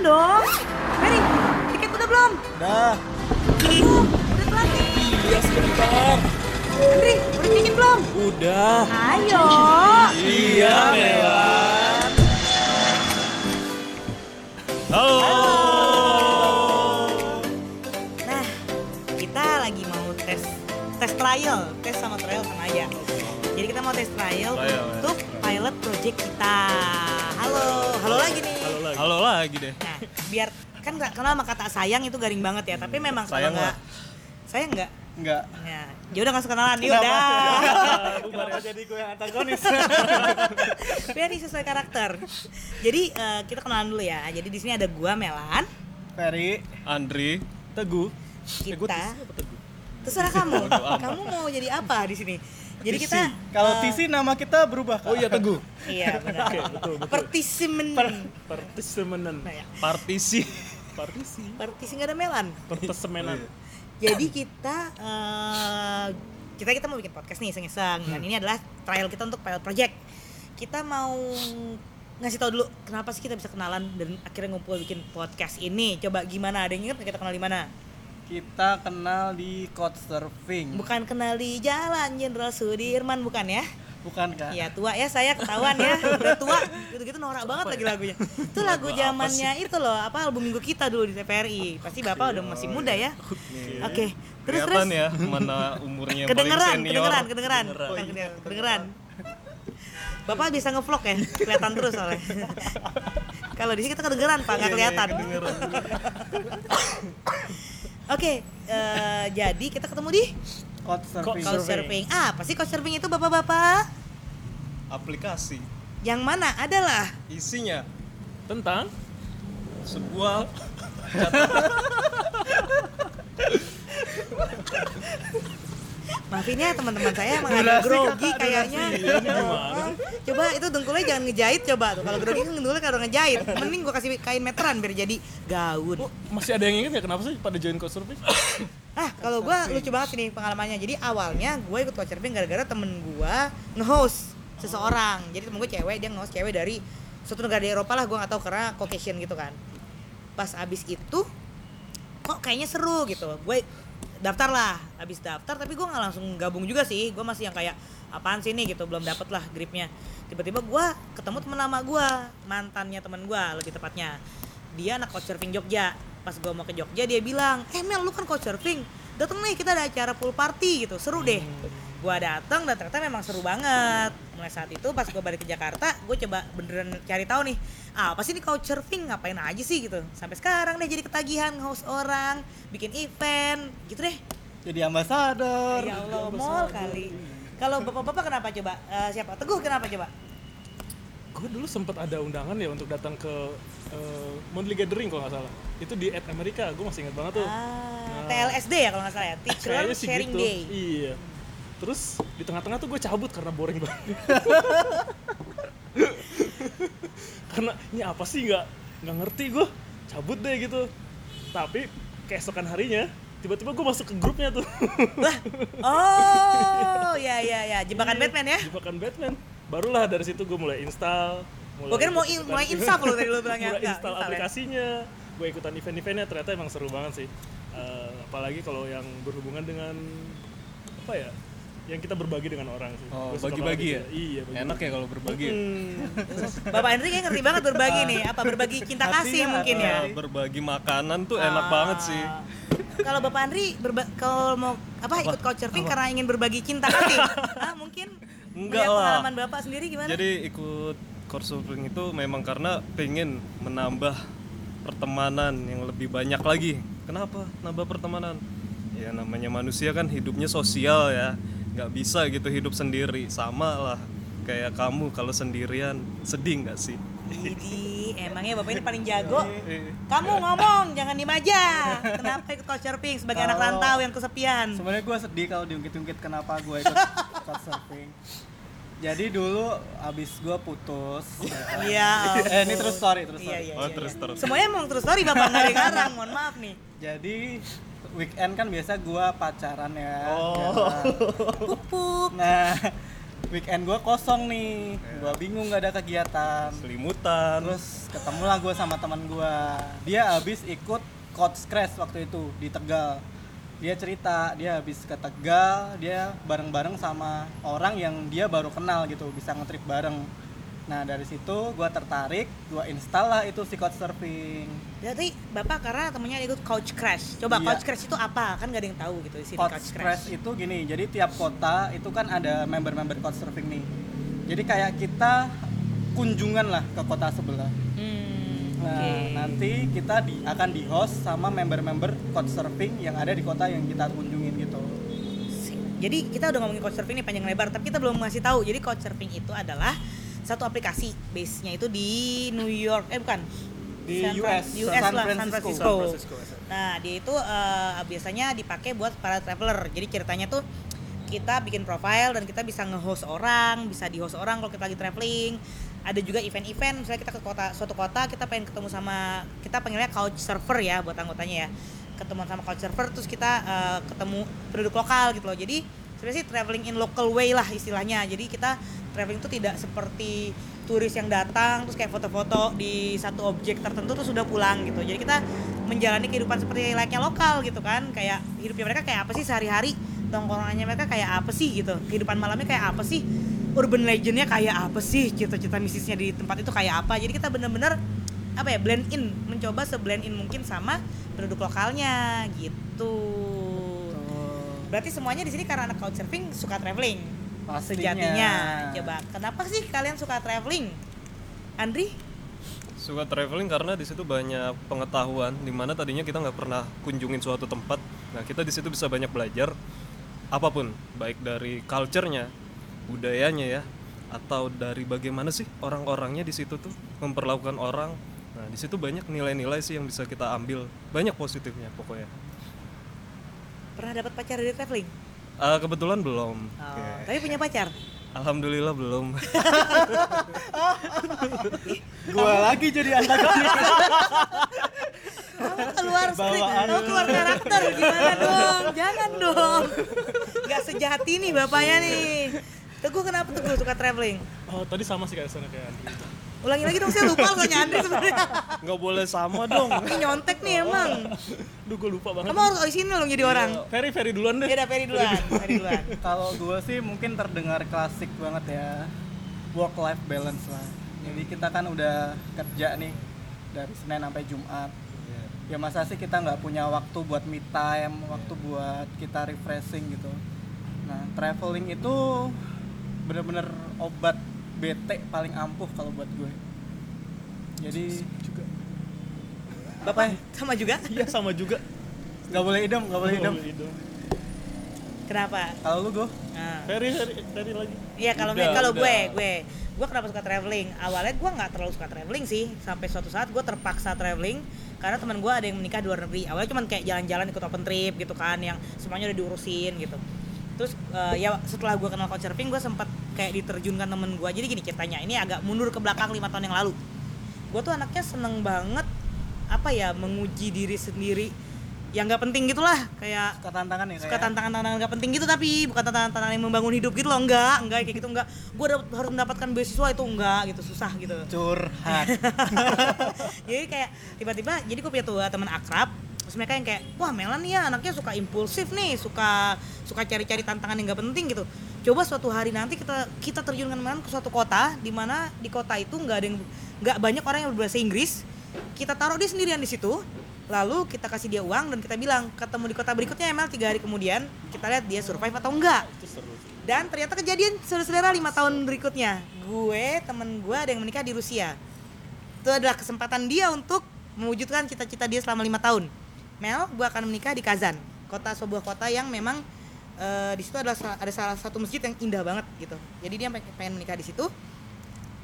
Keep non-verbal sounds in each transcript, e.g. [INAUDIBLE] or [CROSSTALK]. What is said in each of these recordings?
dong. Mary, tiket udah belum? Dah. Oh, udah telat nih. Iya sebentar. Henry, udah tiket belum? Udah. Ayo. Iya, Melan. Halo. Nah, kita lagi mau tes tes trial, tes sama trial sama aja. Jadi kita mau tes trial Trial, ya. untuk pilot project kita. Halo, halo lagi nih. Halo lagi. Halo lagi deh. Nah, biar kan nggak kenal sama kata sayang itu garing banget ya, tapi memang Sayang nggak sayang nggak Enggak. Ya, ya udah nggak usah kenalan, ya udah. [LAUGHS] Kenapa jadi gue yang antagonis? [LAUGHS] Biar sesuai karakter. Jadi eh, kita kenalan dulu ya. Jadi di sini ada gua Melan, Ferry, Andri, Teguh. kita. Terserah kamu. kamu mau jadi apa di sini? Jadi kita Kalau eh, TC nama kita berubah Oh iya Teguh. Iya [LAUGHS] benar. Oke, betul, betul. Partisimen. Pertesemenan. Nah, ya. Partisi. Partisi. Partisi nggak ada Melan. Pertesemenan. Jadi kita eh, kita kita mau bikin podcast nih iseng-iseng dan ini adalah trial kita untuk pilot project. Kita mau ngasih tahu dulu kenapa sih kita bisa kenalan dan akhirnya ngumpul bikin podcast ini. Coba gimana? Ada yang ingat kita kenal di mana? Kita kenal di Couchsurfing. Bukan kenal di Jalan Jenderal Sudirman bukan ya? Bukan kak? Iya tua ya saya ketahuan ya [LAUGHS] udah tua gitu-gitu norak banget lagi lagunya. Itu lagu zamannya itu loh apa album minggu kita dulu di TVRI. Pasti bapak udah masih muda ya. Oke terus terus. Kelihatan ya mana umurnya kedengeran senior. kedengeran kedengeran kedengeran, kedengeran bapak bisa ngevlog ya kelihatan terus soalnya [LAUGHS] kalau di sini kita kedengeran pak Iya, nggak kelihatan [LAUGHS] oke eh, jadi kita ketemu di Couchsurfing. couchsurfing ah apa sih couchsurfing itu bapak-bapak? Aplikasi. yang mana? Adalah? Isinya Tentang? sebuah [LAUGHS] [LAUGHS] maafin ya teman-teman saya emang agak grogi kayaknya Iya, ini gimana sih? coba itu dengkulnya jangan ngejahit coba tuh kalau grogi kan dengkulnya kalau ngejahit mending gua kasih kain meteran biar jadi gaun Oh, masih ada yang ingat ya kenapa sih pada join Couchsurfing? Ah, kalau gua lucu banget ini pengalamannya. Jadi awalnya gue ikut couchsurfing gara-gara temen gua nge-host seseorang. Jadi temen gue cewek, dia nge-host cewek dari suatu negara di Eropa lah, gua nggak tahu karena Caucasian gitu kan. Pas abis itu kok kayaknya seru gitu. Gue daftar lah, abis daftar tapi gua nggak langsung gabung juga sih. Gue masih yang kayak apaan sih nih gitu, belum dapet lah gripnya. Tiba-tiba gua ketemu temen lama gua, mantannya temen gua lebih tepatnya. Dia anak couchsurfing Jogja. Pas gua mau ke Jogja dia bilang, "Eh Mel, lu kan couchsurfing. Dateng nih kita ada acara pool party gitu, seru deh." Gua datang dan ternyata memang seru banget. Mulai saat itu pas gua balik ke Jakarta, gue coba beneran cari tahu nih, ah, apa sih ini couchsurfing ngapain aja sih gitu. Sampai sekarang deh jadi ketagihan host orang, bikin event, gitu deh. Jadi ambasador. Ya Allah, mall kali. Kalau bapak-bapak kenapa coba? Eh, siapa? Teguh kenapa coba? Gue dulu sempat ada undangan ya untuk datang ke eh, Monthly Gathering kalau nggak salah. Itu di At America, gue masih ingat banget tuh. Ah, Nah. TLSD ya kalau nggak salah ya, Teacher Sharing gitu. Day. Iya. Terus di tengah-tengah tuh gue cabut karena boring banget. karena ini apa sih nggak nggak ngerti gue cabut deh gitu. Tapi keesokan harinya tiba-tiba gue masuk ke grupnya tuh. Lah, oh, ya ya ya, jebakan Iya, Batman ya. Jebakan Batman. Barulah dari situ gue mulai install. Mulai kira mau ikut-ikutan- mulai install lu tadi lu bilangnya. mulai install install ya. aplikasinya. Gue ikutan event-eventnya ternyata emang seru banget sih. Eh, apalagi kalau yang berhubungan dengan apa ya? Yang kita berbagi dengan orang sih. Oh, bagi-bagi ya? Iya, bagi. Enak ya kalau berbagi. ya? Hmm. Bapak Henry kayak ngerti banget berbagi nih, apa berbagi cinta kasih Hatinya, mungkin ya. Eh, berbagi makanan tuh enak banget sih. Ah. Kalau Bapak Andri berba- kalau mau apa ikut couchsurfing karena ingin berbagi cinta kasih, ah mungkin Enggak lah. pengalaman Bapak sendiri gimana? Jadi ikut couchsurfing itu memang karena pengen menambah pertemanan yang lebih banyak lagi. Kenapa nambah pertemanan? Ya namanya manusia kan hidupnya sosial ya. Nggak bisa gitu hidup sendiri. Sama lah kayak kamu kalau sendirian sedih nggak sih? Jadi emangnya Bapak ini paling jago. Eh, Kamu ngomong, jangan diem aja. Kenapa ikut couchsurfing sebagai anak Kalau- rantau yang kesepian? Sebenarnya gue sedih kalau diungkit-ungkit kenapa gue ikut [LAUGHS] Couchsurfing. Jadi dulu abis gue putus. [LAUGHS] Iya. [LAUGHS] eh ini terus story terus Iya, story. iya, Oh iya, terus iya. terus. Semuanya emang terus story Bapak yang ngarang, mohon maaf nih. Jadi weekend kan biasa gue pacaran ya. Oh. Ya. Pupuk. Nah weekend gue kosong nih gue bingung gak ada kegiatan selimutan terus ketemulah gue sama teman gue dia habis ikut coach crash waktu itu di Tegal dia cerita dia habis ke Tegal dia bareng-bareng sama orang yang dia baru kenal gitu bisa ngetrip bareng nah dari situ gue tertarik gue install lah itu si couchsurfing Berarti Bapak karena temennya ikut couch crash. Coba Iya. couch crash itu apa? Kan gak ada yang tahu gitu di sini Couch couch crash crash. itu gini jadi tiap kota itu kan ada member-member couchsurfing nih jadi kayak kita kunjungan lah ke kota sebelah Hmm, Nah, oke. nanti kita di, akan di host sama member-member couchsurfing yang ada di kota yang kita kunjungin gitu. Jadi kita udah ngomongin couchsurfing nih panjang lebar, tapi kita belum ngasih tahu. Jadi couchsurfing itu adalah satu aplikasi base-nya itu di New York, eh bukan Di San US, US San lah, San Francisco. Francisco. San Francisco. Nah, dia itu eh, biasanya dipakai buat para traveler. Jadi ceritanya tuh kita bikin profile dan kita bisa nge-host orang, bisa di-host orang kalau kita lagi traveling. Ada juga event-event, misalnya kita ke kota suatu kota, kita pengen ketemu sama kita panggilnya couch server ya buat anggotanya ya. Ketemu sama couch server terus kita eh, ketemu penduduk lokal gitu loh. Jadi sebenarnya sih traveling in local way lah istilahnya. Jadi kita traveling itu tidak seperti turis yang datang terus kayak foto-foto di satu objek tertentu terus sudah pulang gitu. Jadi kita menjalani kehidupan seperti layaknya lokal gitu kan. Kayak hidupnya mereka kayak apa sih sehari-hari? Tongkrongannya mereka kayak apa sih gitu. Kehidupan malamnya kayak apa sih? Urban legendnya kayak apa sih? Cita-cita misisnya di tempat itu kayak apa? Jadi kita bener-bener apa ya blend in, mencoba seblend in mungkin sama penduduk lokalnya gitu. Berarti semuanya di sini karena anak couchsurfing suka traveling. Pastinya. Sejatinya. Coba, kenapa sih kalian suka traveling? Andri? suka traveling karena di situ banyak pengetahuan di mana tadinya kita nggak pernah kunjungin suatu tempat nah kita di situ bisa banyak belajar apa pun baik dari culture-nya budayanya ya atau dari bagaimana sih orang-orangnya di situ tuh memperlakukan orang nah di situ banyak nilai-nilai sih yang bisa kita ambil banyak positifnya pokoknya Pernah dapat pacar dari traveling? Ah, kebetulan belum Oh, Oke. tapi punya pacar? alhamdulillah belum [LAUGHS] Gua lagi jadi antagonis. Kamu keluar skrip, kamu keluar karakter gimana dong? Jangan dong. Gak sejahat ini bapaknya nih. Teguh kenapa Teguh suka traveling? Oh, tadi sama sih kayak sana kayak Andi. Ulangi lagi dong, saya lupa [LAUGHS] soalnya Andri sebenarnya. nggak boleh sama dong Ini nyontek nih emang. [LAUGHS] Duh, gue lupa banget. Kamu harus sini dong jadi orang. Ferry, Ferry duluan deh. Ya udah Ferry duluan, Ferry duluan. [LAUGHS] Kalau gua sih mungkin terdengar klasik banget ya. Work life balance lah. Jadi kita kan udah kerja nih dari Senin sampai Jumat. Ya masa sih kita nggak punya waktu buat me time, waktu buat kita refreshing gitu. Nah, traveling itu bener-bener obat bete paling ampuh kalau buat gue. Jadi juga. Bapak sama juga? Iya, sama juga. nggak boleh idem, nggak boleh idem. Kenapa? Kalau lu gue, Nah. Ferry, Ferry, Ferry lagi. Iya kalau kalau gue gue gue kenapa suka traveling? Awalnya gue nggak terlalu suka traveling sih sampai suatu saat gue terpaksa traveling karena teman gue ada yang menikah di luar negeri. Awalnya cuman kayak jalan-jalan ikut open trip gitu kan yang semuanya udah diurusin gitu. Terus eh, ya setelah gue kenal couchsurfing gue sempat kayak diterjunkan temen gue. Jadi gini ceritanya ini agak mundur ke belakang lima tahun yang lalu. Gue tuh anaknya seneng banget apa ya menguji diri sendiri yang nggak penting gitulah kayak suka tantangan ya suka kayak? tantangan-tantangan gak penting gitu tapi bukan tantangan-tantangan yang membangun hidup gitu loh enggak enggak kayak gitu enggak gue harus mendapatkan beasiswa itu enggak gitu susah gitu curhat. [LAUGHS] jadi kayak tiba-tiba jadi gue punya tuh teman akrab terus mereka yang kayak wah Melan ya anaknya suka impulsif nih suka suka cari-cari tantangan yang gak penting gitu coba suatu hari nanti kita kita terjunkan Melan ke suatu kota di mana di kota itu nggak ada nggak banyak orang yang berbahasa Inggris. Kita taruh dia sendirian di situ lalu kita kasih dia uang dan kita bilang ketemu di kota berikutnya Emel tiga hari kemudian kita lihat dia survive atau enggak dan ternyata kejadian saudara-saudara lima tahun berikutnya. Gue temen gue ada yang menikah di Rusia. Itu adalah kesempatan dia untuk mewujudkan cita-cita dia selama lima tahun. Mel gue akan menikah di Kazan kota sebuah kota yang memang eh, di situ adalah ada salah satu masjid yang indah banget gitu. Jadi dia pengen- menikah di situ.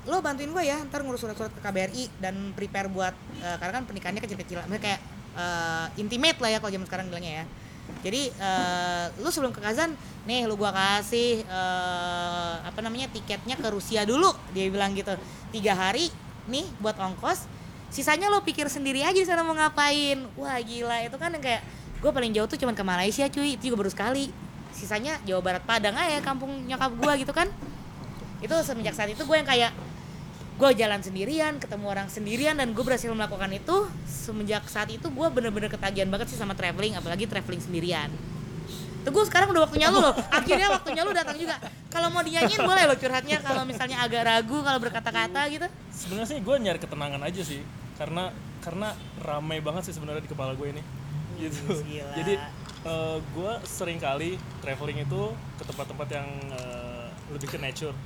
Lo bantuin gue ya ntar ngurus surat-surat ke KBRI dan prepare buat eh, karena kan pernikahannya kecil-kecilan kayak eh, intimate lah ya kalau zaman sekarang bilangnya ya. Jadi eh, lu sebelum ke Kazan nih lu gua kasih eh, apa namanya tiketnya ke Rusia dulu dia bilang gitu. Tiga hari nih buat ongkos. Sisanya lo pikir sendiri aja di sana mau ngapain. Wah gila. Itu kan yang kayak gue paling jauh tuh cuman ke Malaysia cuy. Itu juga baru sekali sisanya Jawa Barat Padang aja kampung nyokap gua gitu kan. Itu semenjak saat itu gue yang kayak gue jalan sendirian ketemu orang sendirian dan gue berhasil melakukan itu. Semenjak saat itu gue bener-bener ketagihan banget sih sama traveling apalagi traveling sendirian. Tuh gue sekarang udah waktunya lu loh. Akhirnya waktunya lu datang juga. Kalau mau dinyanyiin boleh lo curhatnya kalau misalnya agak ragu kalau berkata-kata gitu. Sebenarnya sih gue nyari ketenangan aja sih karena karena ramai banget sih sebenarnya di kepala gue ini. Gitu. gila. jadi eh, gue sering kali traveling itu ke tempat-tempat yang eh, lebih ke nature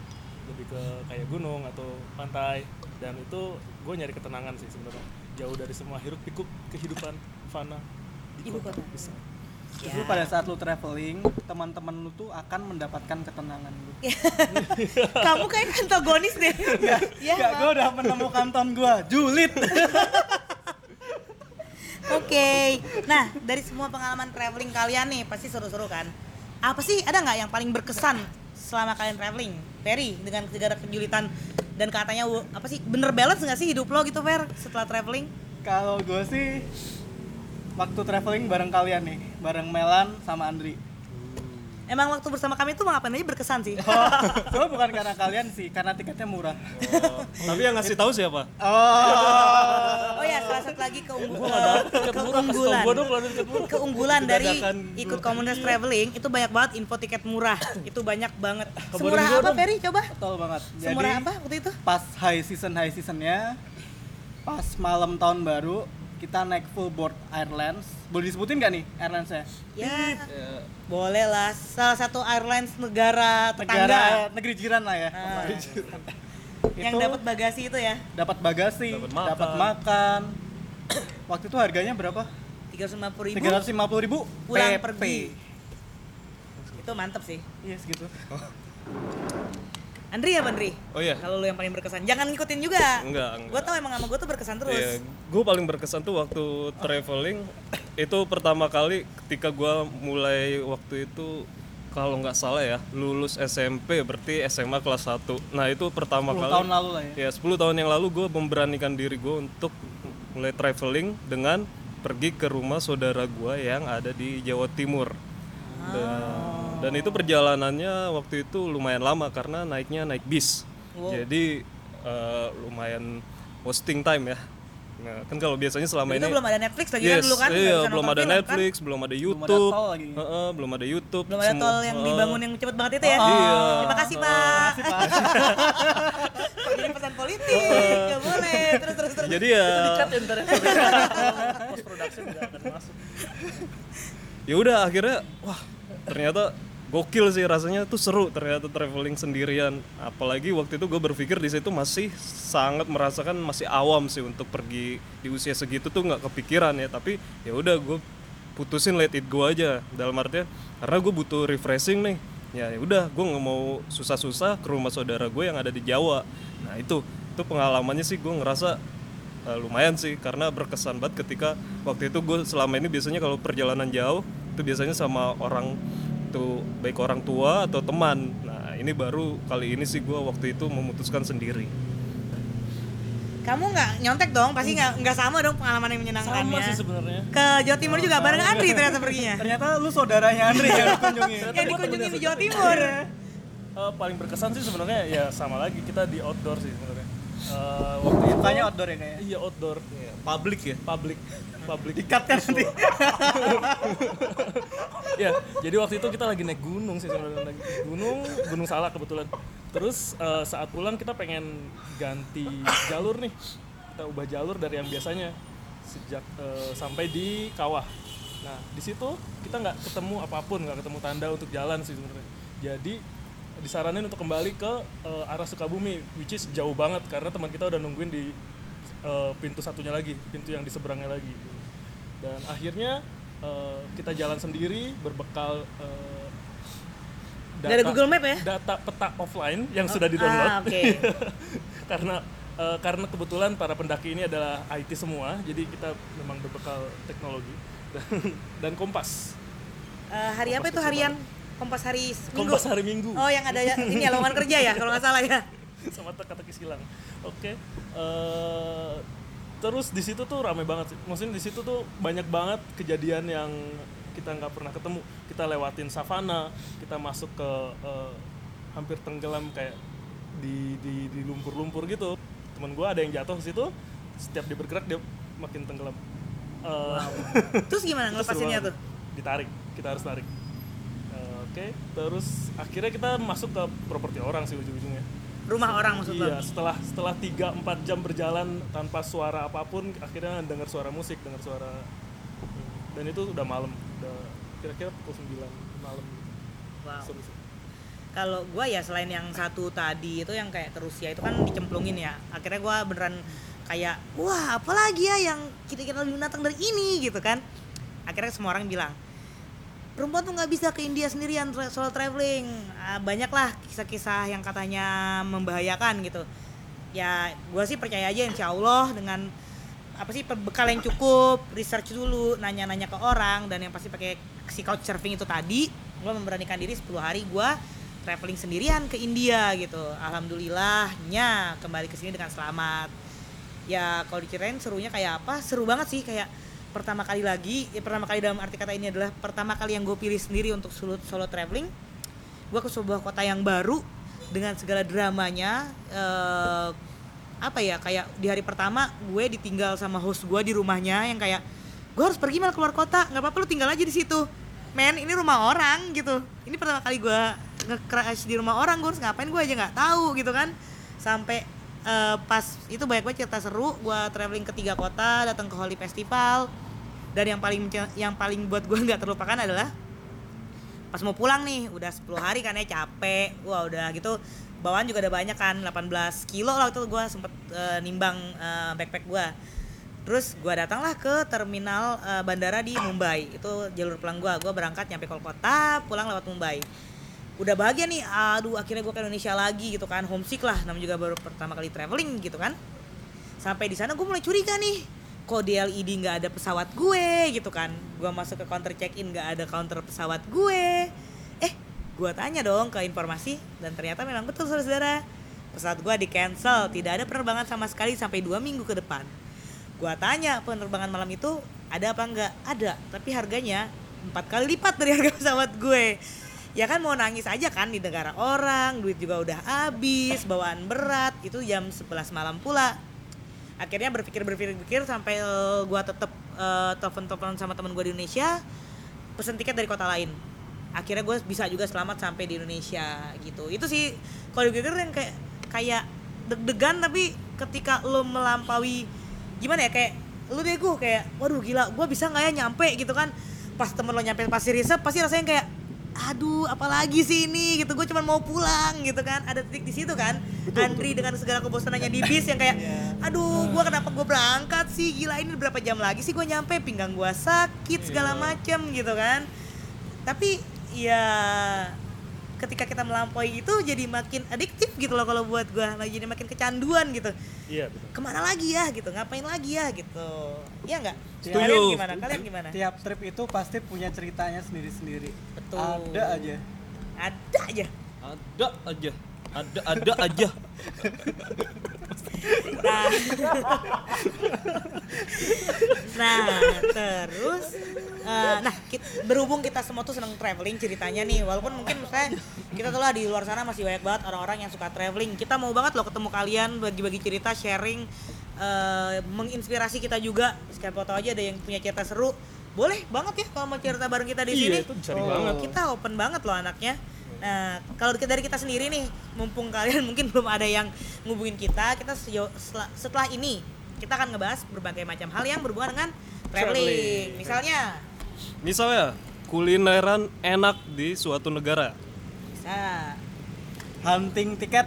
lebih ke kayak gunung atau pantai. Dan itu gue nyari ketenangan sih sebenarnya. Jauh dari semua hiruk pikuk kehidupan fana di Ibu kota. besar. Justru pada saat lu traveling, teman-teman lu tuh akan mendapatkan ketenangan lu. [LAUGHS] kamu kayak antagonis deh. Ya Gak, gue udah menemukan ton gue, julid. [LAUGHS] Oke, nah dari semua pengalaman traveling kalian nih pasti seru-seru kan? Apa sih ada nggak yang paling berkesan selama kalian traveling? Ferry dengan segala kejulitan dan katanya apa sih bener balance nggak sih hidup lo gitu Fer setelah traveling? Kalau gue sih waktu traveling bareng kalian nih, bareng Melan sama Andri. Emang waktu bersama kami tuh ngapain aja berkesan sih? Cuma bukan karena kalian sih, karena tiketnya murah. Oh, tapi yang ngasih tahu siapa? Oh, Oh ya salah satu lagi keunggulan. murah. Keunggulan dari ikut komunitas traveling itu banyak banget info tiket murah. Itu banyak banget. Semurah apa dong. Ferry? Coba. Betul banget. semurah Jadi apa waktu itu? pas high season high seasonnya, pas malam tahun baru kita naik full board Airlines. Boleh disebutin gak nih Airlinesnya? ya boleh lah salah satu airlines negara tetangga Negara negeri jiran lah ya. Ah. yang dapat bagasi itu ya dapat bagasi, Dapat makan. makan. Waktu itu harganya berapa? 350 ribu Tiga ratus lima puluh ribu pulang PP. pergi itu mantep sih Iya segitu. Andri ya Andri? Oh iya. Kalau lu yang paling berkesan jangan ngikutin juga. Enggak, enggak. gue tau emang sama gue tuh berkesan terus. Iya, gue paling berkesan tuh waktu traveling itu pertama kali ketika gue mulai waktu itu kalau nggak salah ya lulus SMP berarti SMA kelas 1 nah itu pertama 10 kali tahun lalu lah ya. ya 10 tahun yang lalu gue memberanikan diri gue untuk mulai traveling dengan pergi ke rumah saudara gue yang ada di Jawa Timur. Dan, dan itu perjalanannya waktu itu lumayan lama karena naiknya naik bis. Jadi eh, lumayan wasting time ya. Nah, kan kalau biasanya selama itu ini belum ada Netflix lagi kan Yes, dulu kan? iya, bisa belum ada film, kan? Netflix, belum ada ada YouTube, tol lagi. Heeh, belum ada YouTube, belum ada semua- tol yang dibangun yang cepet banget itu ya? Iya. terima kasih pak. [LAUGHS] kok jadi pesan politik? Nggak boleh. Terus terus terus. Jadi ya, post production nggak akan masuk. Ya udah akhirnya, wah ternyata gokil sih rasanya tuh seru ternyata traveling sendirian. Apalagi waktu itu gue berpikir di situ masih sangat merasakan masih awam sih untuk pergi di usia segitu tuh nggak kepikiran ya. Tapi ya udah gue putusin let it go aja dalam artinya karena gue butuh refreshing nih. Ya ya udah gue nggak mau susah-susah ke rumah saudara gue yang ada di Jawa. Nah itu itu pengalamannya sih gue ngerasa Uh, lumayan sih karena berkesan banget ketika waktu itu gue selama ini biasanya kalau perjalanan jauh itu biasanya sama orang tuh baik orang tua atau teman. Nah ini baru kali ini sih gue waktu itu memutuskan sendiri. Kamu nggak nyontek dong pasti nggak nggak sama dong pengalaman yang menyenangkannya. Sama sih sebenarnya. Ke Jawa Timur juga bareng Andri ternyata perginya. Ternyata lu saudaranya Andri ya kunjungi. [LAUGHS] yang dikunjungi di Jawa Timur. Eh, paling berkesan sih sebenarnya ya sama lagi kita di outdoor sih sebenarnya Eh, waktu itu Sukanya outdoor ya kayaknya. iya outdoor. Publik ya? Public public Dikat kan nanti. [LAUGHS] ya jadi waktu itu kita lagi naik gunung sih sebenarnya. Naik gunung gunung salak kebetulan. Terus eh, saat pulang kita pengen ganti jalur nih. Kita ubah jalur dari yang biasanya sejak eh, sampai di kawah. Nah di situ kita nggak ketemu apa pun nggak ketemu tanda untuk jalan sih sebenarnya. Jadi disaranin untuk kembali ke eh, arah Sukabumi which is jauh banget karena teman kita udah nungguin di eh, pintu satunya lagi pintu yang di seberangnya lagi. Dan akhirnya eh, kita jalan sendiri berbekal eh, Nggak ada Google Map ya? data peta offline yang sudah di download ah, oke. [LAUGHS] karena eh, karena kebetulan para pendaki ini adalah IT semua jadi kita memang berbekal teknologi. Dan, [LAUGHS] dan kompas. Eh, hari apa itu harian kompas hari minggu kompas hari minggu oh yang ada ya- ini ya lowongan kerja ya kalau nggak salah ya [LAUGHS] sama teka-teki silang. Oke. Eh, terus di situ tuh ramai banget sih. Maksudnya di situ tuh banyak banget kejadian yang kita nggak pernah ketemu. Kita lewatin savana, kita masuk ke eh, hampir tenggelam kayak di di di lumpur-lumpur gitu teman gue ada yang jatuh ke situ setiap dia bergerak dia makin tenggelam Eh, Terus gimana [LAUGHS] ngelepasinnya tuh? Ditarik, kita harus tarik. Oke, terus akhirnya kita masuk ke properti orang sih ujung-ujungnya. Rumah orang maksud lo? Iya, setelah setelah 3-4 jam berjalan tanpa suara apa pun, akhirnya dengar suara musik, dengar suara dan itu udah malam, udah kira-kira pukul 9 malam. Wow. Seru sih. Kalau gua ya selain yang satu tadi itu yang kayak ke Rusia itu kan dicemplungin ya. Akhirnya gua beneran kayak wah apalagi ya yang kira-kira lebih menantang dari ini gitu kan. Akhirnya semua orang bilang perempuan tuh nggak bisa ke India sendirian tra- solo traveling. Ah, banyak lah kisah-kisah yang katanya membahayakan gitu. Ya gua sih percaya aja insya Allah dengan apa sih bekal yang cukup research dulu nanya-nanya ke orang dan yang pasti pakai si couch surfing itu tadi gue memberanikan diri 10 hari gue traveling sendirian ke India gitu alhamdulillahnya kembali ke sini dengan selamat ya kalau diceritain serunya kayak apa seru banget sih kayak pertama kali lagi ya pertama kali dalam arti kata ini adalah pertama kali yang gue pilih sendiri untuk solo, solo traveling. Gue ke sebuah kota yang baru dengan segala dramanya eh, apa ya kayak di hari pertama gue ditinggal sama host gue di rumahnya yang kayak gue harus pergi malah keluar kota. Nggak apa-apa lu tinggal aja di situ. Men ini rumah orang gitu. Ini pertama kali gue nge-crash di rumah orang gue harus ngapain gue aja nggak tahu gitu kan. Sampai eh, pas itu banyak banget cerita seru gue traveling ke tiga kota datang ke Holy Festival. Dan yang paling yang paling buat gue [LAUGHS] nggak terlupakan adalah pas mau pulang nih udah 10 hari kan ya capek. Wah udah gitu bawaan juga udah banyak kan 18 kilo lah itu gue sempet eh, nimbang eh, backpack gue terus gue datanglah ke terminal eh, bandara di Mumbai. Itu jalur pulang gue gue berangkat nyampe Kolkata pulang lewat Mumbai udah bahagia nih aduh akhirnya gue ke Indonesia lagi gitu kan. Homesick lah namanya juga baru pertama kali traveling gitu kan. Sampai di sana gue mulai curiga nih kok di LED nggak ada pesawat gue gitu kan. Gue masuk ke counter check in nggak ada counter pesawat gue. Eh gue tanya dong ke informasi dan ternyata memang betul saudara pesawat gue di cancel tidak ada penerbangan sama sekali sampai dua minggu ke depan. Gue tanya penerbangan malam itu ada apa enggak ada tapi harganya empat kali lipat dari harga [LAUGHS] pesawat gue ya kan mau nangis aja kan di negara orang duit juga udah habis bawaan berat itu jam 11 malam pula. Akhirnya berpikir berpikir berpikir sampai eh, gua tetep eh, telepon telepon sama temen gue di Indonesia pesen tiket dari kota lain. Akhirnya gue bisa juga selamat sampai di Indonesia gitu. Itu sih kalau gue yang kayak kayak deg-degan tapi ketika lo melampaui gimana ya kayak lu deh gue kayak waduh gila gue bisa nggak ya nyampe? Gitu kan. Pas temen lo nyampe pasti riset pasti rasanya kayak aduh apalagi sih ini? Gitu. Gue cuma mau pulang gitu kan. Ada titik di situ kan Andri dengan segala kebosanannya di bis yang kayak [LAUGHS] aduh gue kenapa gue berangkat sih? Gila ini berapa jam lagi sih gue nyampe? Pinggang gue sakit segala macem gitu kan. Tapi ya ketika kita melampaui itu jadi makin adiktif gitu loh kalau buat gue lagi jadi makin kecanduan gitu. Iya, betul. ke mana lagi ya gitu? Ngapain lagi ya gitu? Iya nggak? Setuju. kalian gimana? Kalian gimana? tiap trip itu pasti punya ceritanya sendiri-sendiri. Betul. ada aja. Ada aja. Ada aja. Ada ada aja. Nah, nah terus, eh, nah kit- berhubung kita semua tuh seneng traveling ceritanya nih, walaupun mungkin misalnya kita tuh lah di luar sana masih banyak banget orang-orang yang suka traveling. Kita mau banget loh ketemu kalian, bagi-bagi cerita, sharing, eh, menginspirasi kita juga. Siapa tahu aja ada yang punya cerita seru, boleh banget ya kalau mau cerita bareng kita di Iya, sini. itu Oh. banget. Kita open banget loh anaknya. Nah, kalau dari kita sendiri nih, mumpung kalian [LAUGHS] mungkin belum ada yang ngubungin kita, kita sejauh- setelah, setelah ini kita akan ngebahas berbagai macam hal yang berhubungan dengan traveling. Traveling. Misalnya, Misalnya kulineran enak di suatu negara. bisa hunting tiket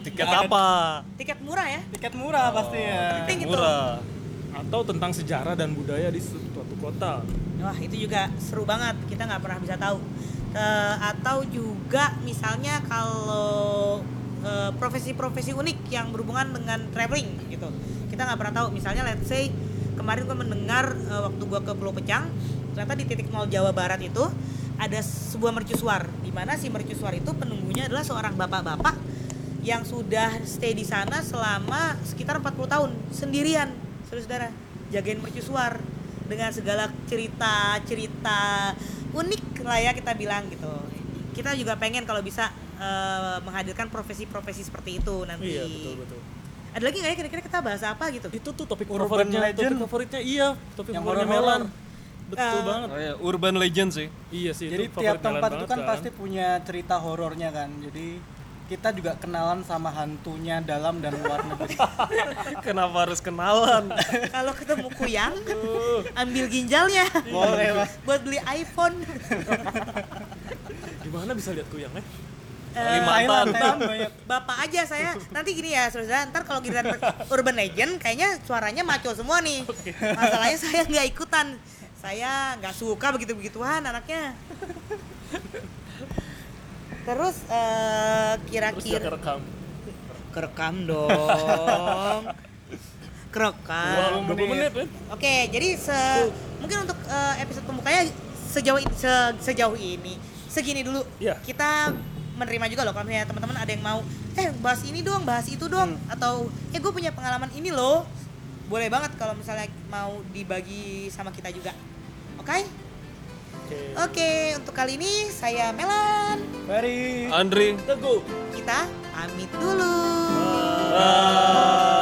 Tiket ada- apa? tiket murah ya. tiket murah pasti ya Penting itu. Murah. Atau tentang sejarah dan budaya di suatu kota. Wah, itu juga seru banget. Kita nggak pernah bisa tahu. Eh, atau juga misalnya kalau eh, profesi-profesi unik yang berhubungan dengan traveling gitu. Kita nggak pernah tahu. Misalnya let's say kemarin gue mendengar eh, waktu gue ke Pulau Pecang, ternyata di titik nol Jawa Barat itu ada sebuah mercusuar di mana si mercusuar itu penunggunya adalah seorang bapak-bapak yang sudah stay di sana selama sekitar 40 tahun sendirian saudara-saudara jagain mercusuar dengan segala cerita-cerita unik lah ya kita bilang gitu kita juga pengen kalau bisa eh, menghadirkan profesi-profesi seperti itu nanti. Iya betul betul. Ada lagi nggak ya kira-kira kita bahas apa gitu? Itu tuh topik Urban favoritnya, legend. topik favoritnya iya, topik Yang horor-horor. Melan. Betul Eh, banget. Oh ya, urban legend sih. Iya sih Jadi itu tiap tempat itu banget kan pasti punya cerita horornya kan. Jadi kita juga kenalan sama hantunya dalam dan luar negeri. [LAUGHS] Kenapa harus kenalan? [LAUGHS] Kalau ketemu kuyang, ambil ginjalnya. Boleh, Mas. Buat beli iPhone. [LAUGHS] Gimana bisa lihat kuyang eh? Kalimantan. Banyak. Bapak aja saya nanti gini ya saudara ntar kalau giliran urban legend kayaknya suaranya maco semua nih masalahnya saya nggak ikutan saya nggak suka begitu begituan anaknya terus eh, Terus kira-kira kerekam. kerekam dong [LAUGHS] kerekam 20 menit kan? Oke, jadi se- mungkin untuk eh, episode pembukanya sejauh ini, se- sejauh ini segini dulu. Iya. Kita menerima juga loh kalau misalnya teman-teman ada yang mau eh bahas ini dong, bahas itu dong atau eh gue punya pengalaman ini loh. Boleh banget kalau misalnya mau dibagi sama kita juga. Oke? Oke. Oke, untuk kali ini saya Melan. Very Andri. Teguh. Kita pamit dulu. Bye.